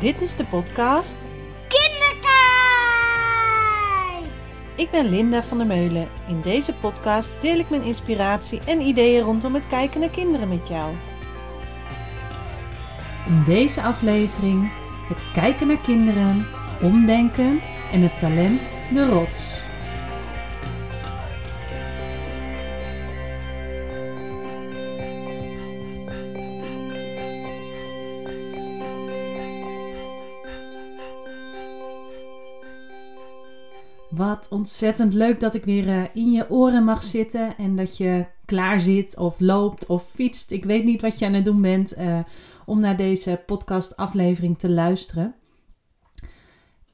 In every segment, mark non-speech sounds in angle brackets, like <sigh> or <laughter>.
Dit is de podcast Kinderkijk! Ik ben Linda van der Meulen. In deze podcast deel ik mijn inspiratie en ideeën rondom het kijken naar kinderen met jou. In deze aflevering het kijken naar kinderen, omdenken en het talent de rots. Wat ontzettend leuk dat ik weer eh, in je oren mag zitten en dat je klaar zit of loopt of fietst. Ik weet niet wat je aan het doen bent eh, om naar deze podcast-aflevering te luisteren.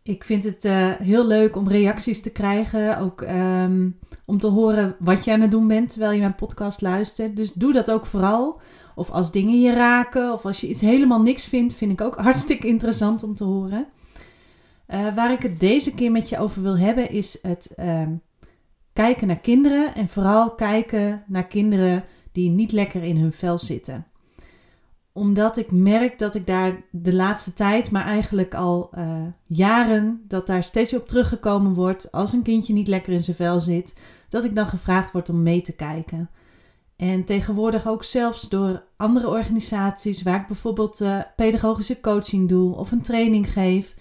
Ik vind het eh, heel leuk om reacties te krijgen, ook ehm, om te horen wat je aan het doen bent terwijl je mijn podcast luistert. Dus doe dat ook vooral. Of als dingen je raken of als je iets helemaal niks vindt, vind ik ook <laughs> hartstikke interessant om te horen. Uh, waar ik het deze keer met je over wil hebben is het uh, kijken naar kinderen en vooral kijken naar kinderen die niet lekker in hun vel zitten. Omdat ik merk dat ik daar de laatste tijd, maar eigenlijk al uh, jaren, dat daar steeds weer op teruggekomen wordt als een kindje niet lekker in zijn vel zit, dat ik dan gevraagd word om mee te kijken. En tegenwoordig ook zelfs door andere organisaties waar ik bijvoorbeeld uh, pedagogische coaching doe of een training geef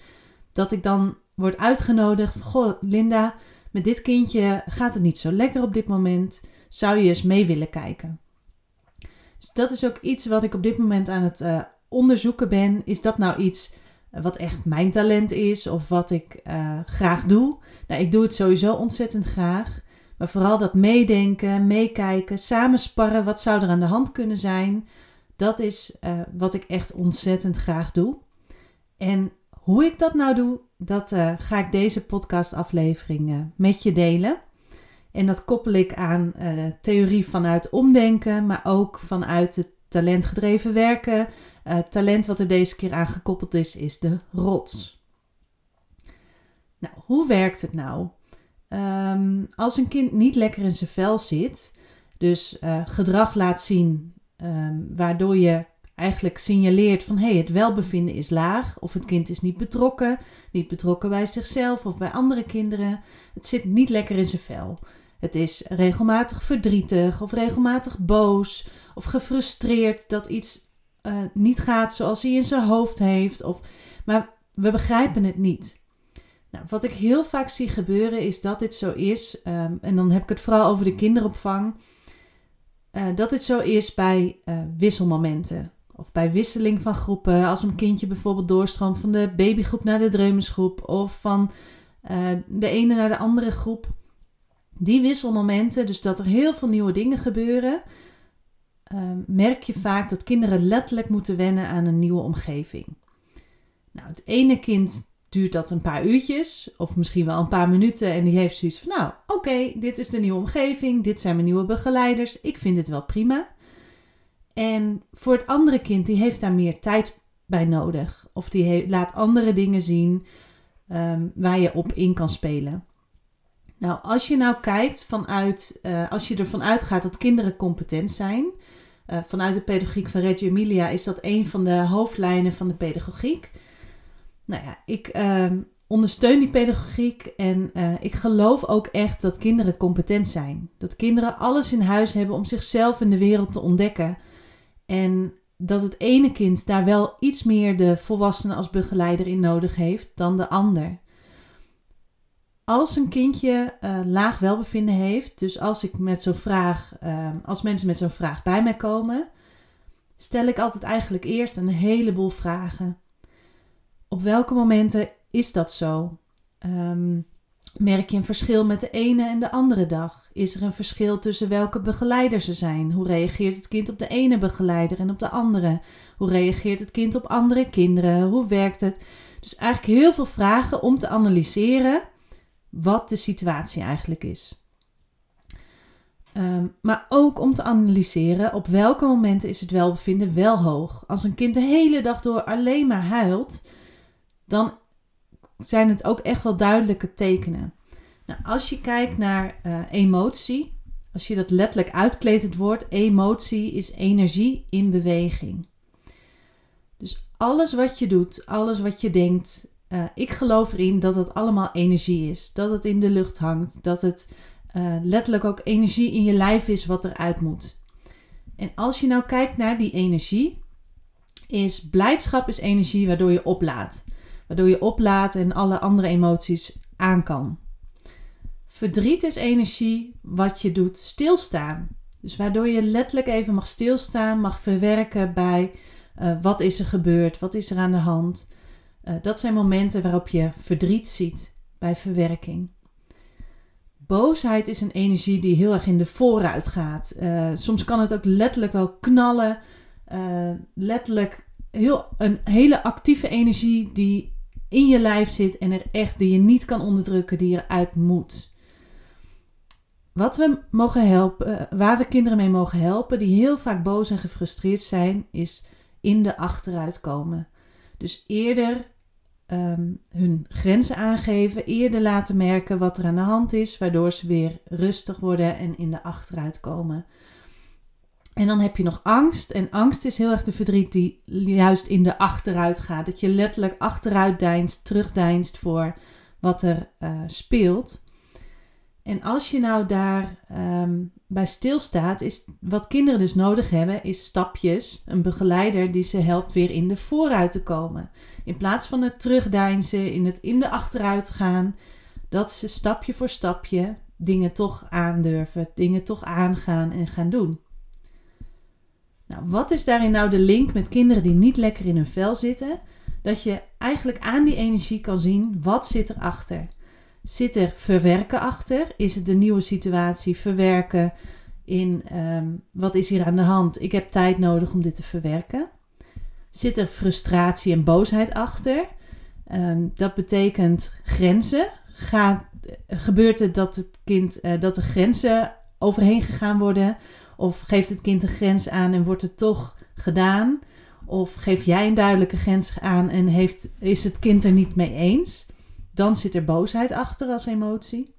dat ik dan word uitgenodigd. Goh, Linda, met dit kindje gaat het niet zo lekker op dit moment. Zou je eens mee willen kijken? Dus dat is ook iets wat ik op dit moment aan het uh, onderzoeken ben. Is dat nou iets wat echt mijn talent is of wat ik uh, graag doe? Nou, ik doe het sowieso ontzettend graag. Maar vooral dat meedenken, meekijken, samensparren, wat zou er aan de hand kunnen zijn? Dat is wat ik echt ontzettend graag doe. En hoe ik dat nou doe, dat uh, ga ik deze podcastaflevering uh, met je delen. En dat koppel ik aan uh, theorie vanuit omdenken, maar ook vanuit het talentgedreven werken. talent wat er deze keer aan gekoppeld is, is de rots. Nou, hoe werkt het nou? Um, als een kind niet lekker in zijn vel zit, dus gedrag laat zien um, waardoor je eigenlijk signaleert van hé, hey, het welbevinden is laag of het kind is niet betrokken, niet betrokken bij zichzelf of bij andere kinderen. Het zit niet lekker in zijn vel. Het is regelmatig verdrietig of regelmatig boos of gefrustreerd dat iets uh, niet gaat zoals hij in zijn hoofd heeft. Of, maar we begrijpen het niet. Nou, wat ik heel vaak zie gebeuren is dat dit zo is, um, en dan heb ik het vooral over de kinderopvang, uh, dat dit zo is bij uh, wisselmomenten. Of bij wisseling van groepen, als een kindje bijvoorbeeld doorstroomt van de babygroep naar de dreumesgroep of van uh, de ene naar de andere groep. Die wisselmomenten, dus dat er heel veel nieuwe dingen gebeuren, uh, merk je vaak dat kinderen letterlijk moeten wennen aan een nieuwe omgeving. Nou, het ene kind duurt dat een paar uurtjes of misschien wel een paar minuten en die heeft zoiets van, nou oké, dit is de nieuwe omgeving, dit zijn mijn nieuwe begeleiders, ik vind het wel prima. En voor het andere kind, die heeft daar meer tijd bij nodig. Of die laat andere dingen zien um, waar je op in kan spelen. Nou, als je nou kijkt vanuit, uh, als je ervan uitgaat dat kinderen competent zijn, uh, vanuit de pedagogiek van Reggio Emilia is dat een van de hoofdlijnen van de pedagogiek. Nou ja, ik uh, ondersteun die pedagogiek en uh, ik geloof ook echt dat kinderen competent zijn. Dat kinderen alles in huis hebben om zichzelf in de wereld te ontdekken. En dat het ene kind daar wel iets meer de volwassene als begeleider in nodig heeft dan de ander. Als een kindje uh, laag welbevinden heeft, dus als ik met zo'n vraag, uh, als mensen met zo'n vraag bij mij komen, stel ik altijd eigenlijk eerst een heleboel vragen. Op welke momenten is dat zo? Um, Merk je een verschil met de ene en de andere dag? Is er een verschil tussen welke begeleiders er zijn? Hoe reageert het kind op de ene begeleider en op de andere? Hoe reageert het kind op andere kinderen? Hoe werkt het? Dus eigenlijk heel veel vragen om te analyseren wat de situatie eigenlijk is. Um, maar ook om te analyseren op welke momenten is het welbevinden wel hoog. Als een kind de hele dag door alleen maar huilt, dan zijn het ook echt wel duidelijke tekenen. Nou, als je kijkt naar uh, emotie, als je dat letterlijk uitkleedt, het woord emotie is energie in beweging. Dus alles wat je doet, alles wat je denkt, uh, ik geloof erin dat het allemaal energie is. Dat het in de lucht hangt. Dat het uh, letterlijk ook energie in je lijf is wat eruit moet. En als je nou kijkt naar die energie, is blijdschap is energie waardoor je oplaadt. Waardoor je oplaadt en alle andere emoties aan kan. Verdriet is energie wat je doet stilstaan. Dus waardoor je letterlijk even mag stilstaan, mag verwerken bij uh, wat is er gebeurd, wat is er aan de hand. Uh, dat zijn momenten waarop je verdriet ziet bij verwerking. Boosheid is een energie die heel erg in de vooruit gaat. Uh, soms kan het ook letterlijk wel knallen. letterlijk heel, een hele actieve energie die in je lijf zit en er echt die je niet kan onderdrukken, die eruit moet. Wat we mogen helpen, waar we kinderen mee mogen helpen, die heel vaak boos en gefrustreerd zijn, is in de achteruit komen. Dus eerder um, hun grenzen aangeven, eerder laten merken wat er aan de hand is, waardoor ze weer rustig worden en in de achteruit komen. En dan heb je nog angst. En angst is heel erg de verdriet die juist in de achteruit gaat. Dat je letterlijk achteruit deinst, terugdeinst voor wat er uh, speelt. En als je nou daar um, bij stilstaat, is wat kinderen dus nodig hebben, is stapjes, een begeleider die ze helpt weer in de vooruit te komen. In plaats van het terugdeinzen, in het in de achteruit gaan, dat ze stapje voor stapje dingen toch aandurven, dingen toch aangaan en gaan doen. Nou, wat is daarin nou de link met kinderen die niet lekker in hun vel zitten? Dat je eigenlijk aan die energie kan zien wat zit erachter. Zit er verwerken achter? Is het de nieuwe situatie verwerken in um, wat is hier aan de hand? Ik heb tijd nodig om dit te verwerken. Zit er frustratie en boosheid achter? Um, dat betekent grenzen. Gaat, gebeurt het dat het kind uh, dat de grenzen overheen gegaan worden? Of geeft het kind een grens aan en wordt het toch gedaan? Of geef jij een duidelijke grens aan en heeft, is het kind er niet mee eens? Dan zit er boosheid achter als emotie.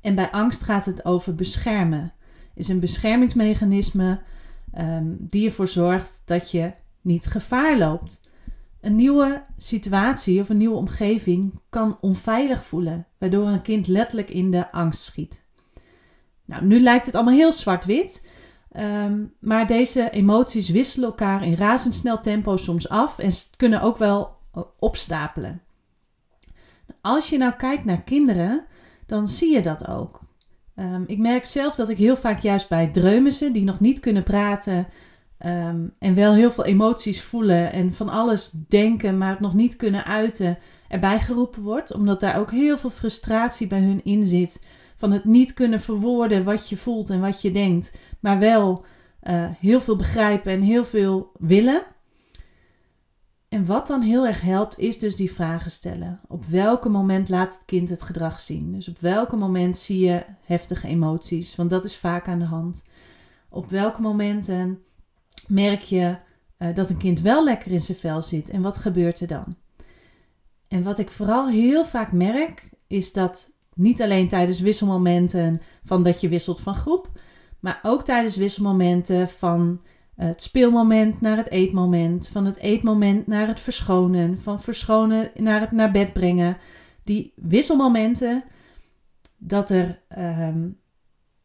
En bij angst gaat het over beschermen. Is een beschermingsmechanisme um, die ervoor zorgt dat je niet gevaar loopt. Een nieuwe situatie of een nieuwe omgeving kan onveilig voelen, waardoor een kind letterlijk in de angst schiet. Nou, nu lijkt het allemaal heel zwart-wit, um, maar deze emoties wisselen elkaar in razendsnel tempo soms af en kunnen ook wel opstapelen. Als je nou kijkt naar kinderen, dan zie je dat ook. Um, ik merk zelf dat ik heel vaak juist bij dreumissen die nog niet kunnen praten um, en wel heel veel emoties voelen en van alles denken, maar het nog niet kunnen uiten, erbij geroepen wordt. Omdat daar ook heel veel frustratie bij hun in zit. Van het niet kunnen verwoorden wat je voelt en wat je denkt, maar wel uh, heel veel begrijpen en heel veel willen. En wat dan heel erg helpt, is dus die vragen stellen. Op welk moment laat het kind het gedrag zien? Dus op welk moment zie je heftige emoties? Want dat is vaak aan de hand. Op welke momenten merk je uh, dat een kind wel lekker in zijn vel zit? En wat gebeurt er dan? En wat ik vooral heel vaak merk, is dat niet alleen tijdens wisselmomenten van dat je wisselt van groep, maar ook tijdens wisselmomenten van het speelmoment naar het eetmoment, van het eetmoment naar het verschonen, van verschonen naar het naar bed brengen. Die wisselmomenten, dat er ehm,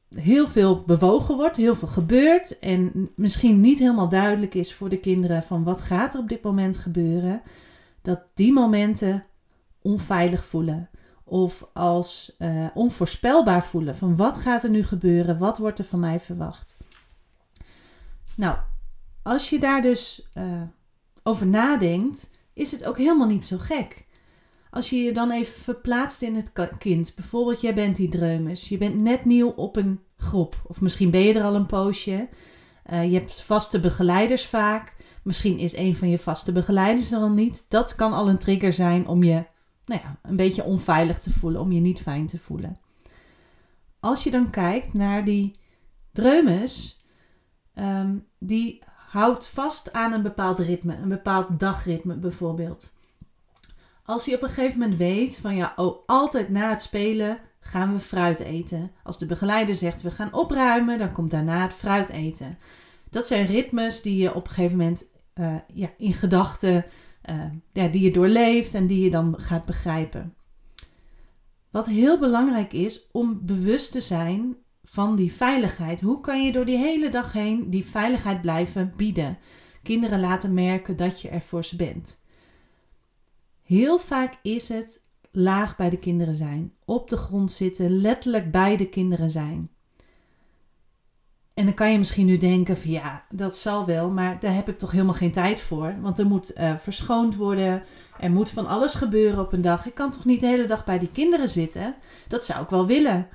heel veel bewogen wordt, heel veel gebeurt en misschien niet helemaal duidelijk is voor de kinderen van wat gaat er op dit moment gebeuren, dat die momenten onveilig voelen of als uh, onvoorspelbaar voelen van wat gaat er nu gebeuren, wat wordt er van mij verwacht. Nou, als je daar dus uh, over nadenkt, is het ook helemaal niet zo gek. Als je je dan even verplaatst in het kind, bijvoorbeeld jij bent die dreumes, je bent net nieuw op een groep, of misschien ben je er al een poosje. Uh, je hebt vaste begeleiders vaak. Misschien is een van je vaste begeleiders er al niet. Dat kan al een trigger zijn om je nou ja, een beetje onveilig te voelen, om je niet fijn te voelen. Als je dan kijkt naar die dreumes, um, die houdt vast aan een bepaald ritme, een bepaald dagritme bijvoorbeeld. Als je op een gegeven moment weet van ja, oh, altijd na het spelen gaan we fruit eten. Als de begeleider zegt we gaan opruimen, dan komt daarna het fruit eten. Dat zijn ritmes die je op een gegeven moment eh, ja, in gedachten uh, ja, die je doorleeft en die je dan gaat begrijpen. Wat heel belangrijk is om bewust te zijn van die veiligheid. Hoe kan je door die hele dag heen die veiligheid blijven bieden? Kinderen laten merken dat je er voor ze bent. Heel vaak is het laag bij de kinderen zijn, op de grond zitten, letterlijk bij de kinderen zijn. En dan kan je misschien nu denken van ja, dat zal wel, maar daar heb ik toch helemaal geen tijd voor. Want er moet uh, verschoond worden, er moet van alles gebeuren op een dag. Ik kan toch niet de hele dag bij die kinderen zitten? Dat zou ik wel willen.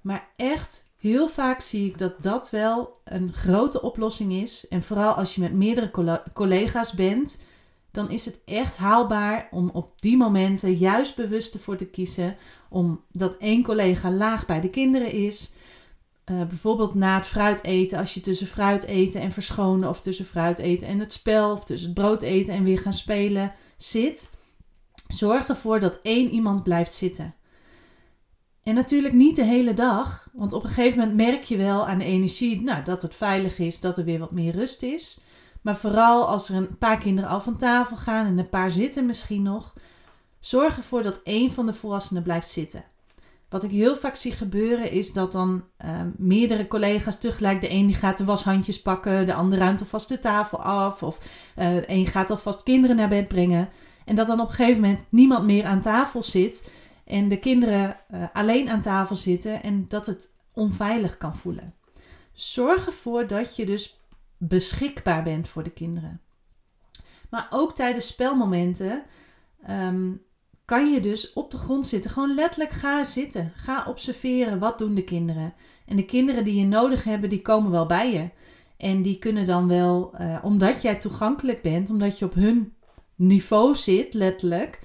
Maar echt, heel vaak zie ik dat dat wel een grote oplossing is. En vooral als je met meerdere collega's bent, dan is het echt haalbaar om op die momenten juist bewust ervoor te kiezen. Omdat één collega laag bij de kinderen is uh, bijvoorbeeld na het fruit eten, als je tussen fruit eten en verschonen, of tussen fruit eten en het spel, of tussen het brood eten en weer gaan spelen zit, zorg ervoor dat één iemand blijft zitten. En natuurlijk niet de hele dag, want op een gegeven moment merk je wel aan de energie nou, dat het veilig is, dat er weer wat meer rust is. Maar vooral als er een paar kinderen al van tafel gaan en een paar zitten misschien nog, zorg ervoor dat één van de volwassenen blijft zitten. Wat ik heel vaak zie gebeuren is dat dan uh, meerdere collega's tegelijk, de een gaat de washandjes pakken, de ander ruimt alvast de tafel af of uh, de een gaat alvast kinderen naar bed brengen. En dat dan op een gegeven moment niemand meer aan tafel zit en de kinderen uh, alleen aan tafel zitten en dat het onveilig kan voelen. Zorg ervoor dat je dus beschikbaar bent voor de kinderen. Maar ook tijdens spelmomenten um, kan je dus op de grond zitten. Gewoon letterlijk ga zitten. Ga observeren. Wat doen de kinderen? En de kinderen die je nodig hebben, die komen wel bij je. En die kunnen dan wel, uh, omdat jij toegankelijk bent, omdat je op hun niveau zit, letterlijk,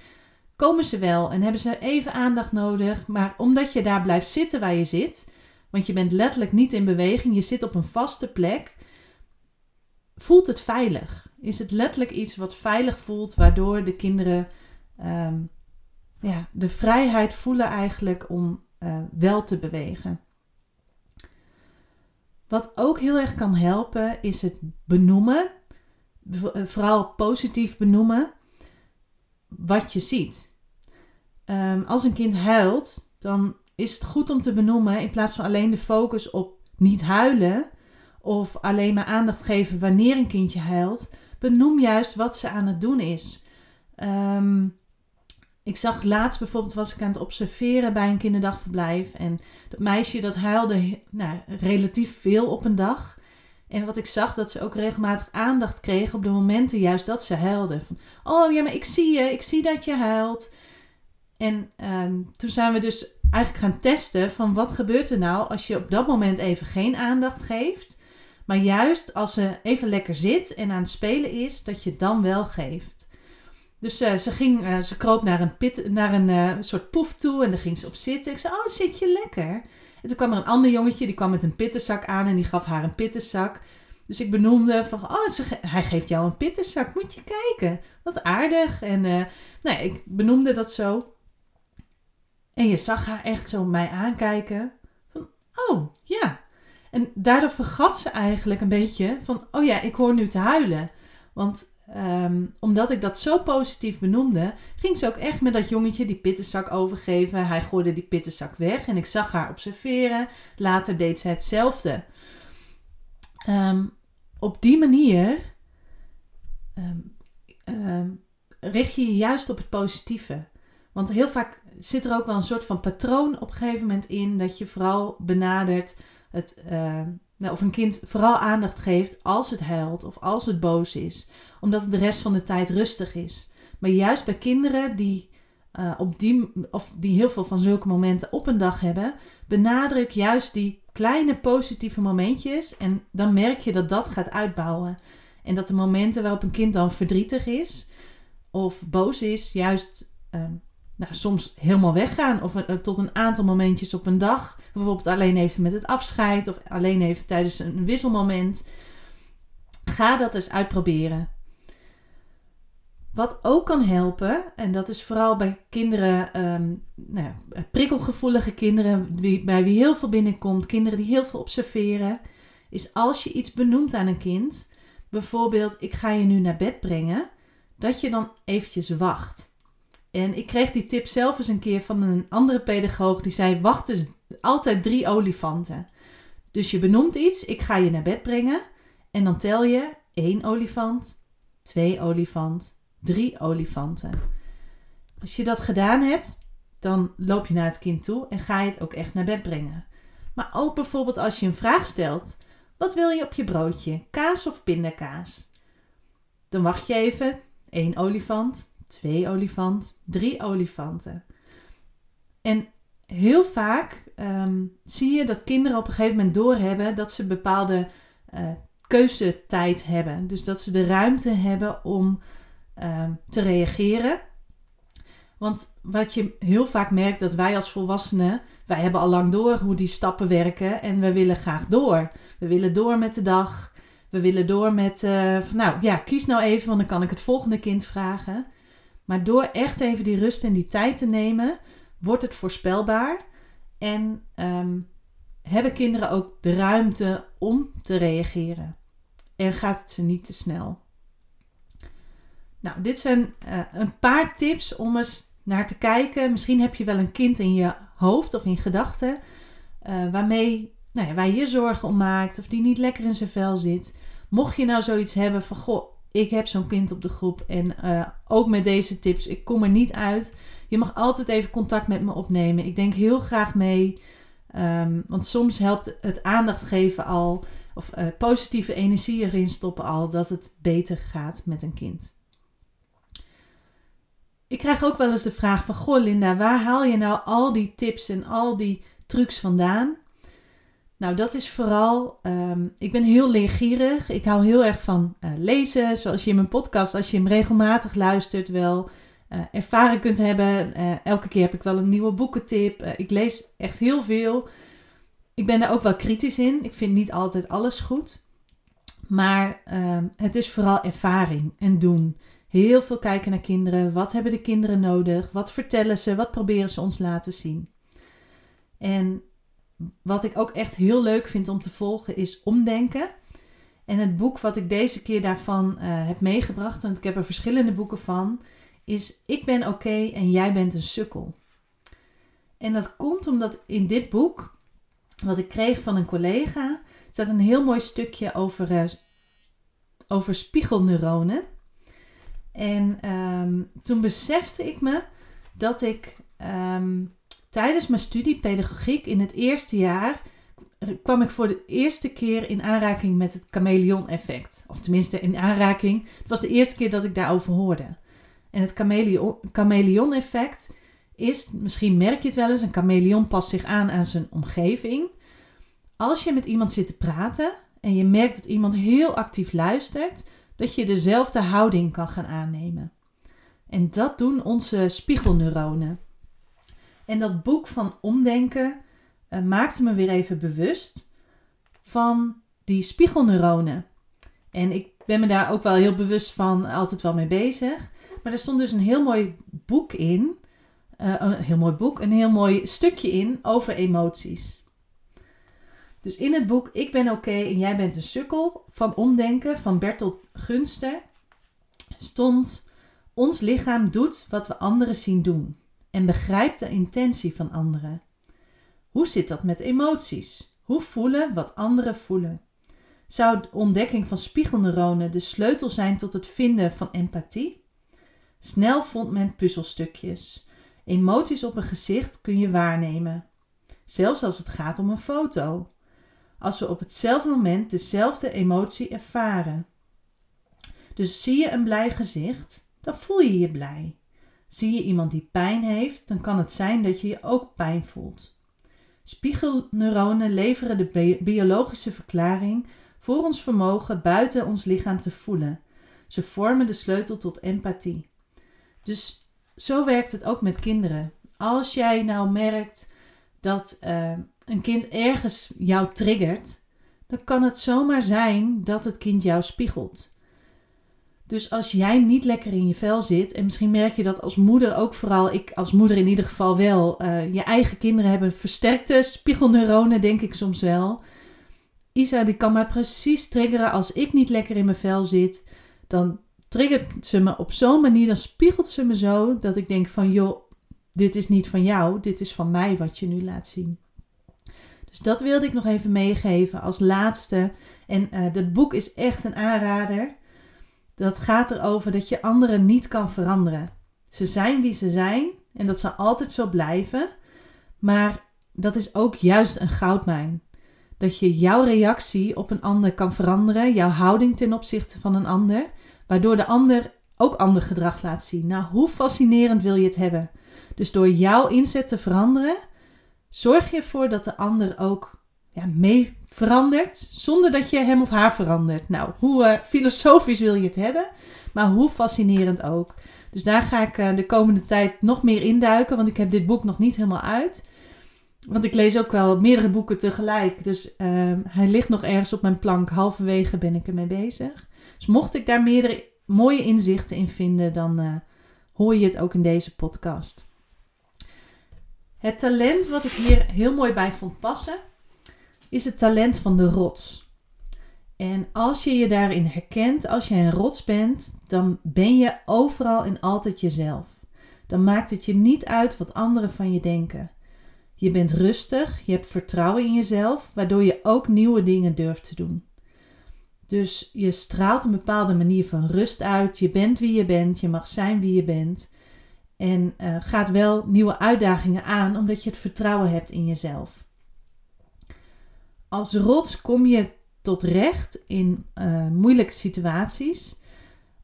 komen ze wel en hebben ze even aandacht nodig. Maar omdat je daar blijft zitten waar je zit, want je bent letterlijk niet in beweging, je zit op een vaste plek, voelt het veilig. Is het letterlijk iets wat veilig voelt, waardoor de kinderen um, ja, de vrijheid voelen eigenlijk om uh, wel te bewegen. Wat ook heel erg kan helpen is het benoemen, eh, vooral positief benoemen, wat je ziet. Um, als een kind huilt, dan is het goed om te benoemen in plaats van alleen de focus op niet huilen of alleen maar aandacht geven wanneer een kindje huilt. Benoem juist wat ze aan het doen is. Um, ik zag laatst bijvoorbeeld, was ik aan het observeren bij een kinderdagverblijf. En dat meisje dat huilde nou, relatief veel op een dag. En wat ik zag, dat ze ook regelmatig aandacht kreeg op de momenten juist dat ze huilde. Van, oh ja, maar ik zie je, ik zie dat je huilt. En ehm, toen zijn we dus eigenlijk gaan testen van wat gebeurt er nou als je op dat moment even geen aandacht geeft. Maar juist als ze even lekker zit en aan het spelen is, dat je dan wel geeft. Dus uh, ze, ging, uh, ze kroop naar een, pit, naar een uh, soort poef toe en daar ging ze op zitten. Ik zei, oh, zit je lekker? En toen kwam er een ander jongetje, die kwam met een pittenzak aan en die gaf haar een pittenzak. Dus ik benoemde van, oh, hij geeft jou een pittenzak, moet je kijken. Wat aardig. En nou ik benoemde dat zo. En je zag haar echt zo mij aankijken. Van, oh, ja. En daardoor vergat ze eigenlijk een beetje van, oh ja, ik hoor nu te huilen. Want Um, omdat ik dat zo positief benoemde, ging ze ook echt met dat jongetje die pittenzak overgeven. Hij gooide die pittenzak weg en ik zag haar observeren. Later deed ze hetzelfde. Um, op die manier um, richt je je juist op het positieve. Want heel vaak zit er ook wel een soort van patroon op een gegeven moment in dat je vooral benadert het, of een kind vooral aandacht geeft als het huilt of als het boos is, omdat het de rest van de tijd rustig is. Maar juist bij kinderen die, uh, op die, of die heel veel van zulke momenten op een dag hebben, benadruk juist die kleine positieve momentjes en dan merk je dat dat gaat uitbouwen. En dat de momenten waarop een kind dan verdrietig is of boos is, juist uh, nou, soms helemaal weggaan. Of uh, tot een aantal momentjes op een dag. Bijvoorbeeld alleen even met het afscheid. Of alleen even tijdens een wisselmoment. Ga dat eens uitproberen. Wat ook kan helpen, en dat is vooral bij kinderen, um, nou ja, prikkelgevoelige kinderen, bij wie heel veel binnenkomt, kinderen die heel veel observeren, is als je iets benoemt aan een kind, bijvoorbeeld, ik ga je nu naar bed brengen, dat je dan eventjes wacht. En ik kreeg die tip zelf eens een keer van een andere pedagoog die zei: wacht eens altijd drie olifanten. Dus je benoemt iets, ik ga je naar bed brengen. En dan tel je één olifant, twee olifant, drie olifanten. Als je dat gedaan hebt, dan loop je naar het kind toe en ga je het ook echt naar bed brengen. Maar ook bijvoorbeeld als je een vraag stelt: wat wil je op je broodje? Kaas of pindakaas? Dan wacht je even, één olifant, twee olifant, drie olifanten. En heel vaak ehm, zie je dat kinderen op een gegeven moment doorhebben dat ze bepaalde uh, keuzetijd hebben. Dus dat ze de ruimte hebben om ehm, te reageren. Want wat je heel vaak merkt, dat wij als volwassenen, wij hebben al lang door hoe die stappen werken en we willen graag door. We willen door met de dag. We willen door met, uh, nou ja, kies nou even, want dan kan ik het volgende kind vragen. Maar door echt even die rust en die tijd te nemen, wordt het voorspelbaar. En um, hebben kinderen ook de ruimte om te reageren. En gaat het ze niet te snel. Nou, dit zijn uh, een paar tips om eens naar te kijken. Misschien heb je wel een kind in je hoofd of in gedachten uh, waarmee nou ja, waar je je zorgen om maakt of die niet lekker in zijn vel zit. Mocht je nou zoiets hebben van goh, ik heb zo'n kind op de groep en uh, ook met deze tips, ik kom er niet uit. Je mag altijd even contact met me opnemen. Ik denk heel graag mee. Um, want soms helpt het aandacht geven al, of uh, positieve energie erin stoppen al, dat het beter gaat met een kind. Ik krijg ook wel eens de vraag van, goh Linda, waar haal je nou al die tips en al die trucs vandaan? Nou, dat is vooral, um, ik ben heel leergierig. Ik hou heel erg van uh, lezen, zoals je in mijn podcast, als je hem regelmatig luistert, wel uh, ervaren kunt hebben. Uh, elke keer heb ik wel een nieuwe boekentip. ik lees echt heel veel. Ik ben daar ook wel kritisch in. Ik vind niet altijd alles goed. Maar ehm, het is vooral ervaring en doen. Heel veel kijken naar kinderen. Wat hebben de kinderen nodig? Wat vertellen ze? Wat proberen ze ons laten zien? En wat ik ook echt heel leuk vind om te volgen is Omdenken. En het boek wat ik deze keer daarvan uh, heb meegebracht, want ik heb er verschillende boeken van, is Ik ben oké en jij bent een sukkel. En dat komt omdat in dit boek, wat ik kreeg van een collega, staat een heel mooi stukje over, uh, over spiegelneuronen. En um, toen besefte ik me dat ik um, Tijdens mijn studie pedagogiek in het eerste jaar kwam ik voor de eerste keer in aanraking met het chameleon-effect. Of tenminste in aanraking. Het was de eerste keer dat ik daarover hoorde. En het chameleon-effect is, misschien merk je het wel eens, een chameleon past zich aan aan zijn omgeving. Als je met iemand zit te praten en je merkt dat iemand heel actief luistert, dat je dezelfde houding kan gaan aannemen. En dat doen onze spiegelneuronen. En dat boek van omdenken uh, maakte me weer even bewust van die spiegelneuronen. En ik ben me daar ook wel heel bewust van, altijd wel mee bezig. Maar er stond dus een heel mooi boek in, uh, een heel mooi boek, een heel mooi stukje in over emoties. Dus in het boek Ik ben oké en jij bent een sukkel van omdenken van Bertolt Gunster stond: Ons lichaam doet wat we anderen zien doen en begrijp de intentie van anderen. Hoe zit dat met emoties? Hoe voelen wat anderen voelen? Zou de ontdekking van spiegelneuronen de sleutel zijn tot het vinden van empathie? Snel vond men puzzelstukjes. Emoties op een gezicht kun je waarnemen, zelfs als het gaat om een foto. Als we op hetzelfde moment dezelfde emotie ervaren. Dus zie je een blij gezicht, dan voel je je blij. Zie je iemand die pijn heeft, dan kan het zijn dat je je ook pijn voelt. Spiegelneuronen leveren de biologische verklaring voor ons vermogen buiten ons lichaam te voelen. Ze vormen de sleutel tot empathie. Dus zo werkt het ook met kinderen. Als jij nou merkt dat uh, een kind ergens jou triggert, dan kan het zomaar zijn dat het kind jou spiegelt. Dus als jij niet lekker in je vel zit, en misschien merk je dat als moeder ook vooral, ik als moeder in ieder geval wel, uh, je eigen kinderen hebben versterkte spiegelneuronen, denk ik soms wel. Isa die kan mij precies triggeren als ik niet lekker in mijn vel zit. Dan triggert ze me op zo'n manier, dan spiegelt ze me zo dat ik denk van joh, dit is niet van jou, dit is van mij wat je nu laat zien. Dus dat wilde ik nog even meegeven als laatste. En uh, dat boek is echt een aanrader. Dat gaat erover dat je anderen niet kan veranderen. Ze zijn wie ze zijn en dat zal altijd zo blijven. Maar dat is ook juist een goudmijn. Dat je jouw reactie op een ander kan veranderen, jouw houding ten opzichte van een ander, waardoor de ander ook ander gedrag laat zien. Nou, hoe fascinerend wil je het hebben? Dus door jouw inzet te veranderen, zorg je ervoor dat de ander ook ja, mee verandert, zonder dat je hem of haar verandert. Nou, hoe uh, filosofisch wil je het hebben, maar hoe fascinerend ook. Dus daar ga ik uh, de komende tijd nog meer induiken, want ik heb dit boek nog niet helemaal uit. Want ik lees ook wel meerdere boeken tegelijk. Dus uh, hij ligt nog ergens op mijn plank. Halverwege ben ik ermee bezig. Dus mocht ik daar meerdere mooie inzichten in vinden, dan uh, hoor je het ook in deze podcast. Het talent wat ik hier heel mooi bij vond passen, is het talent van de rots. En als je je daarin herkent, als je een rots bent, dan ben je overal en altijd jezelf. Dan maakt het je niet uit wat anderen van je denken. Je bent rustig, je hebt vertrouwen in jezelf, waardoor je ook nieuwe dingen durft te doen. Dus je straalt een bepaalde manier van rust uit. Je bent wie je bent, je mag zijn wie je bent. En uh, gaat wel nieuwe uitdagingen aan omdat je het vertrouwen hebt in jezelf. Als rots kom je tot recht in uh, moeilijke situaties,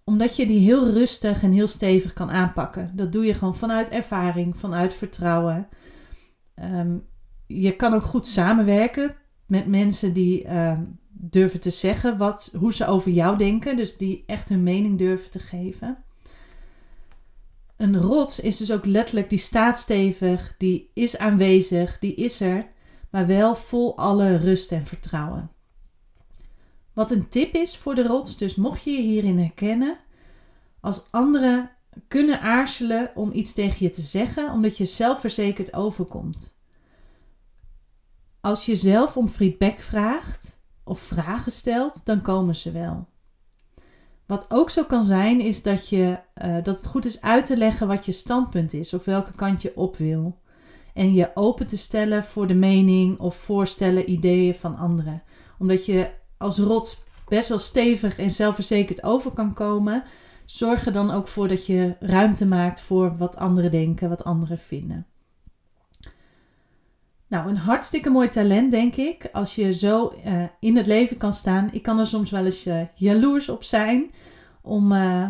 omdat je die heel rustig en heel stevig kan aanpakken. Dat doe je gewoon vanuit ervaring, vanuit vertrouwen. Um, je kan ook goed samenwerken met mensen die um, durven te zeggen wat, hoe ze over jou denken, dus die echt hun mening durven te geven. Een rots is dus ook letterlijk die staat stevig, die is aanwezig, die is er, maar wel vol alle rust en vertrouwen. Wat een tip is voor de rots, dus mocht je je hierin herkennen, als anderen kunnen aarzelen om iets tegen je te zeggen, omdat je zelfverzekerd overkomt. Als je zelf om feedback vraagt of vragen stelt, dan komen ze wel. Wat ook zo kan zijn, is dat, je, uh, dat het goed is uit te leggen wat je standpunt is of welke kant je op wil. En je open te stellen voor de mening of voorstellen, ideeën van anderen. Omdat je als rots best wel stevig en zelfverzekerd over kan komen, zorg er dan ook voor dat je ruimte maakt voor wat anderen denken, wat anderen vinden. Nou, een hartstikke mooi talent, denk ik. Als je zo uh, in het leven kan staan. Ik kan er soms wel eens uh, jaloers op zijn. Om uh,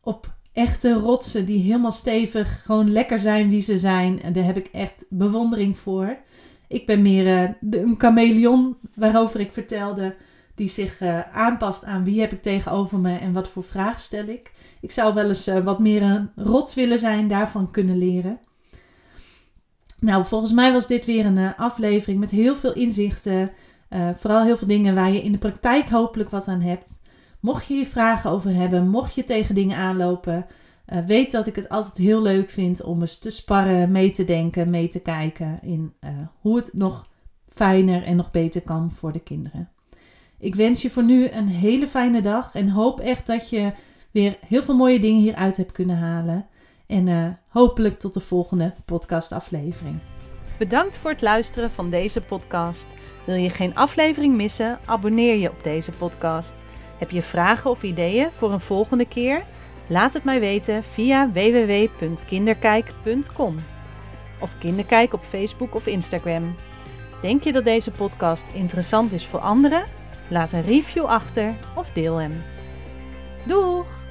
op echte rotsen die helemaal stevig, gewoon lekker zijn wie ze zijn. En daar heb ik echt bewondering voor. Ik ben meer de, een chameleon waarover ik vertelde. Die zich aanpast aan wie heb ik tegenover me en wat voor vraag stel ik. Ik zou wel eens wat meer een rots willen zijn, daarvan kunnen leren. Nou, volgens mij was dit weer een aflevering met heel veel inzichten. Vooral heel veel dingen waar je in de praktijk hopelijk wat aan hebt. Mocht je hier vragen over hebben, mocht je tegen dingen aanlopen, uh, weet dat ik het altijd heel leuk vind om eens te sparren, mee te denken, mee te kijken in hoe het nog fijner en nog beter kan voor de kinderen. Ik wens je voor nu een hele fijne dag en hoop echt dat je weer heel veel mooie dingen hieruit hebt kunnen halen. En uh, hopelijk tot de volgende podcastaflevering. Bedankt voor het luisteren van deze podcast. Wil je geen aflevering missen? Abonneer je op deze podcast. Heb je vragen of ideeën voor een volgende keer? Laat het mij weten via www.kinderkijk.com of Kinderkijk op Facebook of Instagram. Denk je dat deze podcast interessant is voor anderen? Laat een review achter of deel hem. Doeg!